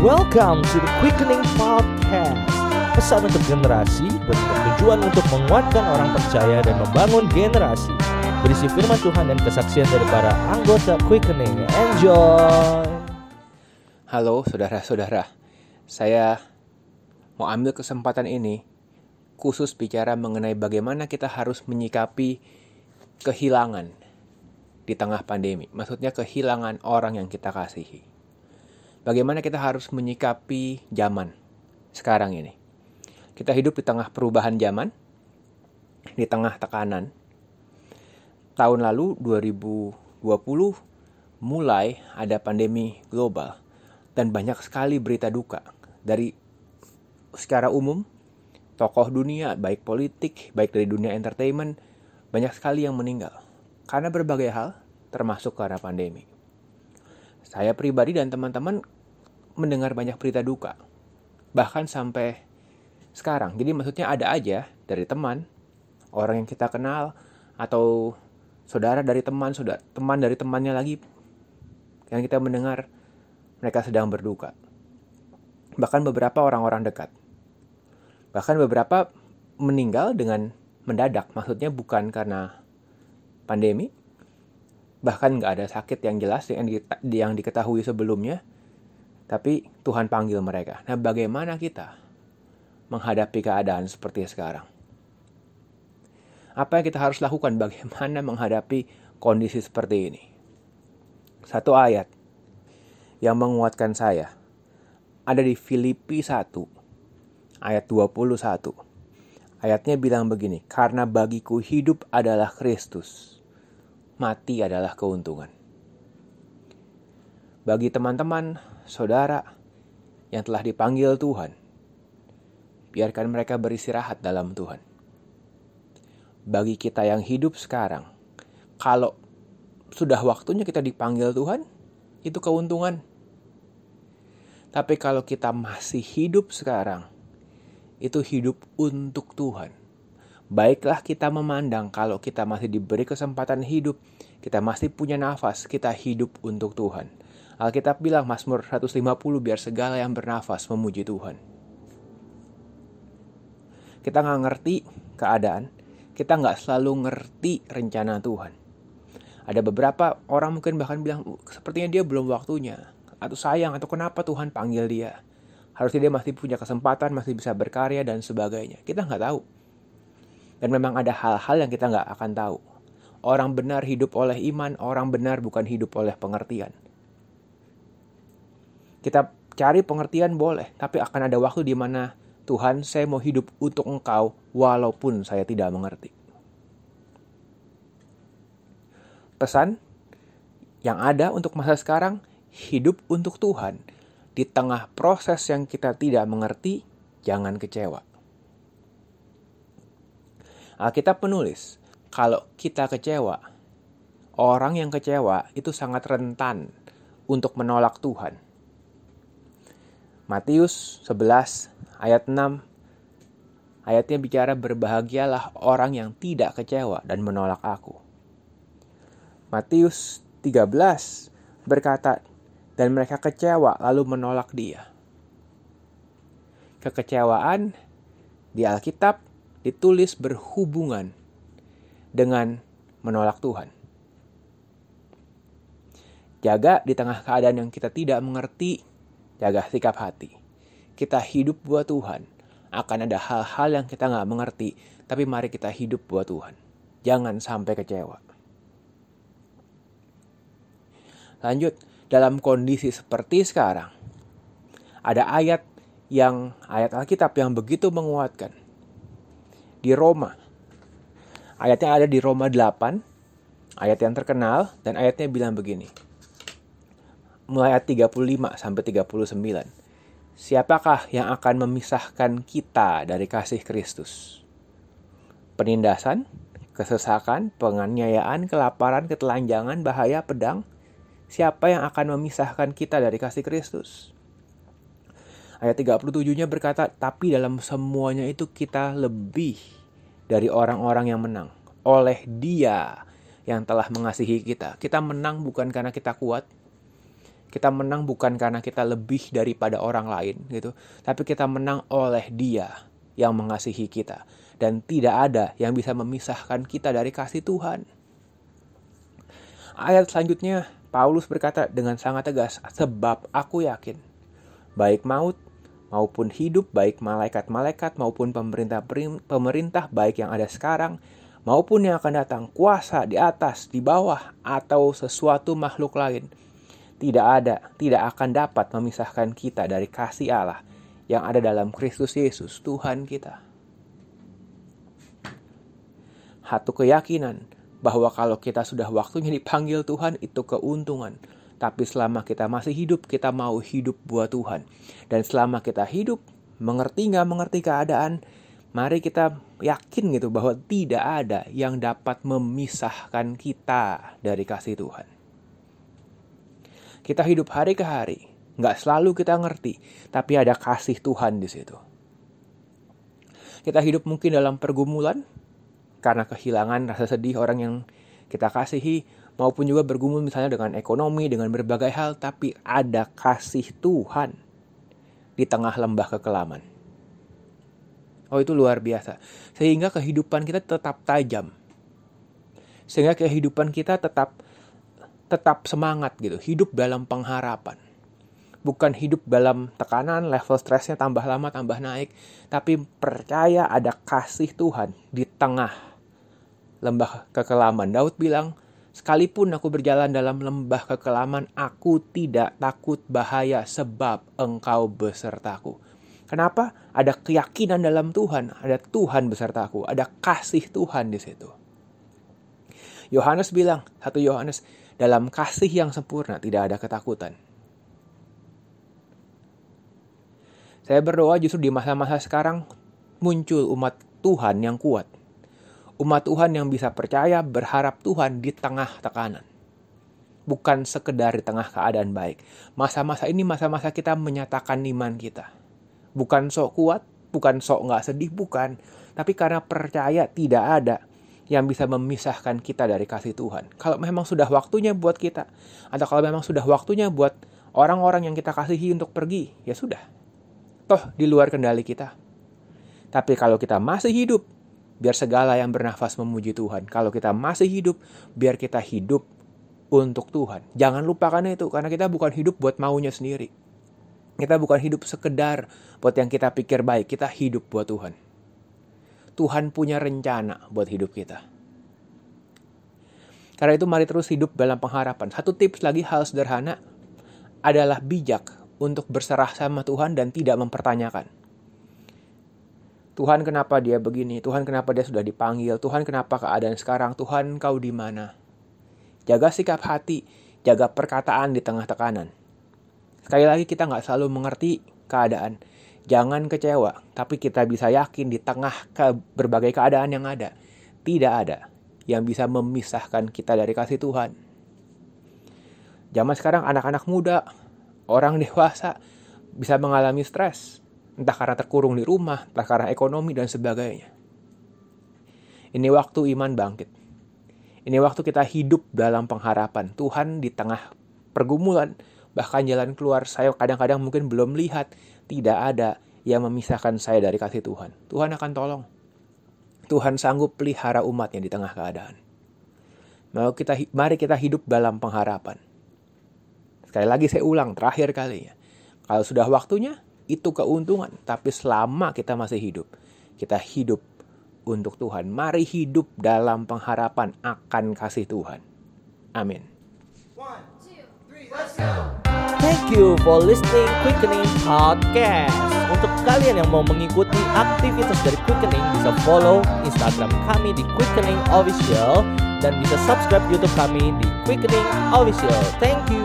Welcome to the Quickening Podcast. Pesan untuk generasi bertujuan untuk menguatkan orang percaya dan membangun generasi. Berisi firman Tuhan dan kesaksian dari para anggota Quickening. Enjoy. Halo saudara-saudara, saya mau ambil kesempatan ini khusus bicara mengenai bagaimana kita harus menyikapi kehilangan di tengah pandemi. Maksudnya kehilangan orang yang kita kasihi. Bagaimana kita harus menyikapi zaman sekarang ini. Kita hidup di tengah perubahan zaman, di tengah tekanan. Tahun lalu 2020 mulai ada pandemi global dan banyak sekali berita duka dari secara umum tokoh dunia baik politik baik dari dunia entertainment banyak sekali yang meninggal karena berbagai hal termasuk karena pandemi. Saya pribadi dan teman-teman mendengar banyak berita duka. Bahkan sampai sekarang. Jadi maksudnya ada aja dari teman, orang yang kita kenal atau saudara dari teman, saudara teman dari temannya lagi yang kita mendengar mereka sedang berduka. Bahkan beberapa orang-orang dekat. Bahkan beberapa meninggal dengan mendadak. Maksudnya bukan karena pandemi, bahkan nggak ada sakit yang jelas yang, di, yang diketahui sebelumnya, tapi Tuhan panggil mereka. Nah, bagaimana kita menghadapi keadaan seperti sekarang? Apa yang kita harus lakukan? Bagaimana menghadapi kondisi seperti ini? Satu ayat yang menguatkan saya ada di Filipi 1 ayat 21. Ayatnya bilang begini, karena bagiku hidup adalah Kristus mati adalah keuntungan. Bagi teman-teman, saudara yang telah dipanggil Tuhan, biarkan mereka beristirahat dalam Tuhan. Bagi kita yang hidup sekarang, kalau sudah waktunya kita dipanggil Tuhan, itu keuntungan. Tapi kalau kita masih hidup sekarang, itu hidup untuk Tuhan Baiklah kita memandang kalau kita masih diberi kesempatan hidup, kita masih punya nafas, kita hidup untuk Tuhan. Alkitab bilang Mazmur 150 biar segala yang bernafas memuji Tuhan. Kita nggak ngerti keadaan, kita nggak selalu ngerti rencana Tuhan. Ada beberapa orang mungkin bahkan bilang sepertinya dia belum waktunya, atau sayang, atau kenapa Tuhan panggil dia. Harusnya dia masih punya kesempatan, masih bisa berkarya dan sebagainya. Kita nggak tahu. Dan memang ada hal-hal yang kita nggak akan tahu. Orang benar hidup oleh iman, orang benar bukan hidup oleh pengertian. Kita cari pengertian boleh, tapi akan ada waktu di mana Tuhan, saya mau hidup untuk Engkau walaupun saya tidak mengerti. Pesan yang ada untuk masa sekarang, hidup untuk Tuhan. Di tengah proses yang kita tidak mengerti, jangan kecewa. Alkitab menulis, kalau kita kecewa, orang yang kecewa itu sangat rentan untuk menolak Tuhan. Matius 11 ayat 6 ayatnya bicara berbahagialah orang yang tidak kecewa dan menolak aku. Matius 13 berkata, dan mereka kecewa lalu menolak dia. Kekecewaan di Alkitab ditulis berhubungan dengan menolak Tuhan. Jaga di tengah keadaan yang kita tidak mengerti, jaga sikap hati. Kita hidup buat Tuhan. Akan ada hal-hal yang kita nggak mengerti, tapi mari kita hidup buat Tuhan. Jangan sampai kecewa. Lanjut, dalam kondisi seperti sekarang, ada ayat yang ayat Alkitab yang begitu menguatkan di Roma. Ayatnya ada di Roma 8, ayat yang terkenal, dan ayatnya bilang begini. Mulai ayat 35 sampai 39. Siapakah yang akan memisahkan kita dari kasih Kristus? Penindasan, kesesakan, penganiayaan, kelaparan, ketelanjangan, bahaya, pedang. Siapa yang akan memisahkan kita dari kasih Kristus? Ayat 37-nya berkata, tapi dalam semuanya itu kita lebih dari orang-orang yang menang. Oleh dia yang telah mengasihi kita. Kita menang bukan karena kita kuat. Kita menang bukan karena kita lebih daripada orang lain gitu, tapi kita menang oleh Dia yang mengasihi kita dan tidak ada yang bisa memisahkan kita dari kasih Tuhan. Ayat selanjutnya Paulus berkata dengan sangat tegas, sebab aku yakin baik maut maupun hidup baik malaikat-malaikat maupun pemerintah pemerintah baik yang ada sekarang maupun yang akan datang kuasa di atas, di bawah atau sesuatu makhluk lain tidak ada, tidak akan dapat memisahkan kita dari kasih Allah yang ada dalam Kristus Yesus, Tuhan kita. Satu keyakinan bahwa kalau kita sudah waktunya dipanggil Tuhan, itu keuntungan. Tapi selama kita masih hidup, kita mau hidup buat Tuhan. Dan selama kita hidup, mengerti nggak mengerti keadaan, mari kita yakin gitu bahwa tidak ada yang dapat memisahkan kita dari kasih Tuhan. Kita hidup hari ke hari, nggak selalu kita ngerti, tapi ada kasih Tuhan di situ. Kita hidup mungkin dalam pergumulan, karena kehilangan rasa sedih orang yang kita kasihi, maupun juga bergumul misalnya dengan ekonomi, dengan berbagai hal, tapi ada kasih Tuhan di tengah lembah kekelaman. Oh itu luar biasa. Sehingga kehidupan kita tetap tajam. Sehingga kehidupan kita tetap tetap semangat gitu, hidup dalam pengharapan. Bukan hidup dalam tekanan, level stresnya tambah lama tambah naik, tapi percaya ada kasih Tuhan di tengah lembah kekelaman. Daud bilang, Sekalipun aku berjalan dalam lembah kekelaman, aku tidak takut bahaya sebab engkau besertaku. Kenapa? Ada keyakinan dalam Tuhan, ada Tuhan besertaku, ada kasih Tuhan di situ. Yohanes bilang, satu Yohanes, dalam kasih yang sempurna tidak ada ketakutan. Saya berdoa justru di masa-masa sekarang muncul umat Tuhan yang kuat. Umat Tuhan yang bisa percaya berharap Tuhan di tengah tekanan. Bukan sekedar di tengah keadaan baik. Masa-masa ini masa-masa kita menyatakan iman kita. Bukan sok kuat, bukan sok nggak sedih, bukan. Tapi karena percaya tidak ada yang bisa memisahkan kita dari kasih Tuhan. Kalau memang sudah waktunya buat kita, atau kalau memang sudah waktunya buat orang-orang yang kita kasihi untuk pergi, ya sudah. Toh di luar kendali kita. Tapi kalau kita masih hidup, biar segala yang bernafas memuji Tuhan. Kalau kita masih hidup, biar kita hidup untuk Tuhan. Jangan lupakan itu, karena kita bukan hidup buat maunya sendiri. Kita bukan hidup sekedar buat yang kita pikir baik, kita hidup buat Tuhan. Tuhan punya rencana buat hidup kita. Karena itu mari terus hidup dalam pengharapan. Satu tips lagi hal sederhana adalah bijak untuk berserah sama Tuhan dan tidak mempertanyakan. Tuhan kenapa dia begini? Tuhan kenapa dia sudah dipanggil? Tuhan kenapa keadaan sekarang? Tuhan kau di mana? Jaga sikap hati, jaga perkataan di tengah tekanan. Sekali lagi kita nggak selalu mengerti keadaan. Jangan kecewa, tapi kita bisa yakin di tengah ke berbagai keadaan yang ada, tidak ada yang bisa memisahkan kita dari kasih Tuhan. Zaman sekarang anak-anak muda, orang dewasa bisa mengalami stres, entah karena terkurung di rumah, entah karena ekonomi dan sebagainya. Ini waktu iman bangkit. Ini waktu kita hidup dalam pengharapan Tuhan di tengah pergumulan, bahkan jalan keluar saya kadang-kadang mungkin belum lihat, tidak ada yang memisahkan saya dari kasih Tuhan. Tuhan akan tolong. Tuhan sanggup pelihara umatnya di tengah keadaan. Kita, mari kita hidup dalam pengharapan. Sekali lagi saya ulang, terakhir kalinya. Kalau sudah waktunya, itu keuntungan. Tapi selama kita masih hidup, kita hidup untuk Tuhan. Mari hidup dalam pengharapan akan kasih Tuhan. Amin. One, two, three, let's go. Thank you for listening Quickening Podcast. Untuk kalian yang mau mengikuti aktivitas dari Quickening bisa follow Instagram kami di Quickening Official dan bisa subscribe YouTube kami di Quickening Official. Thank you.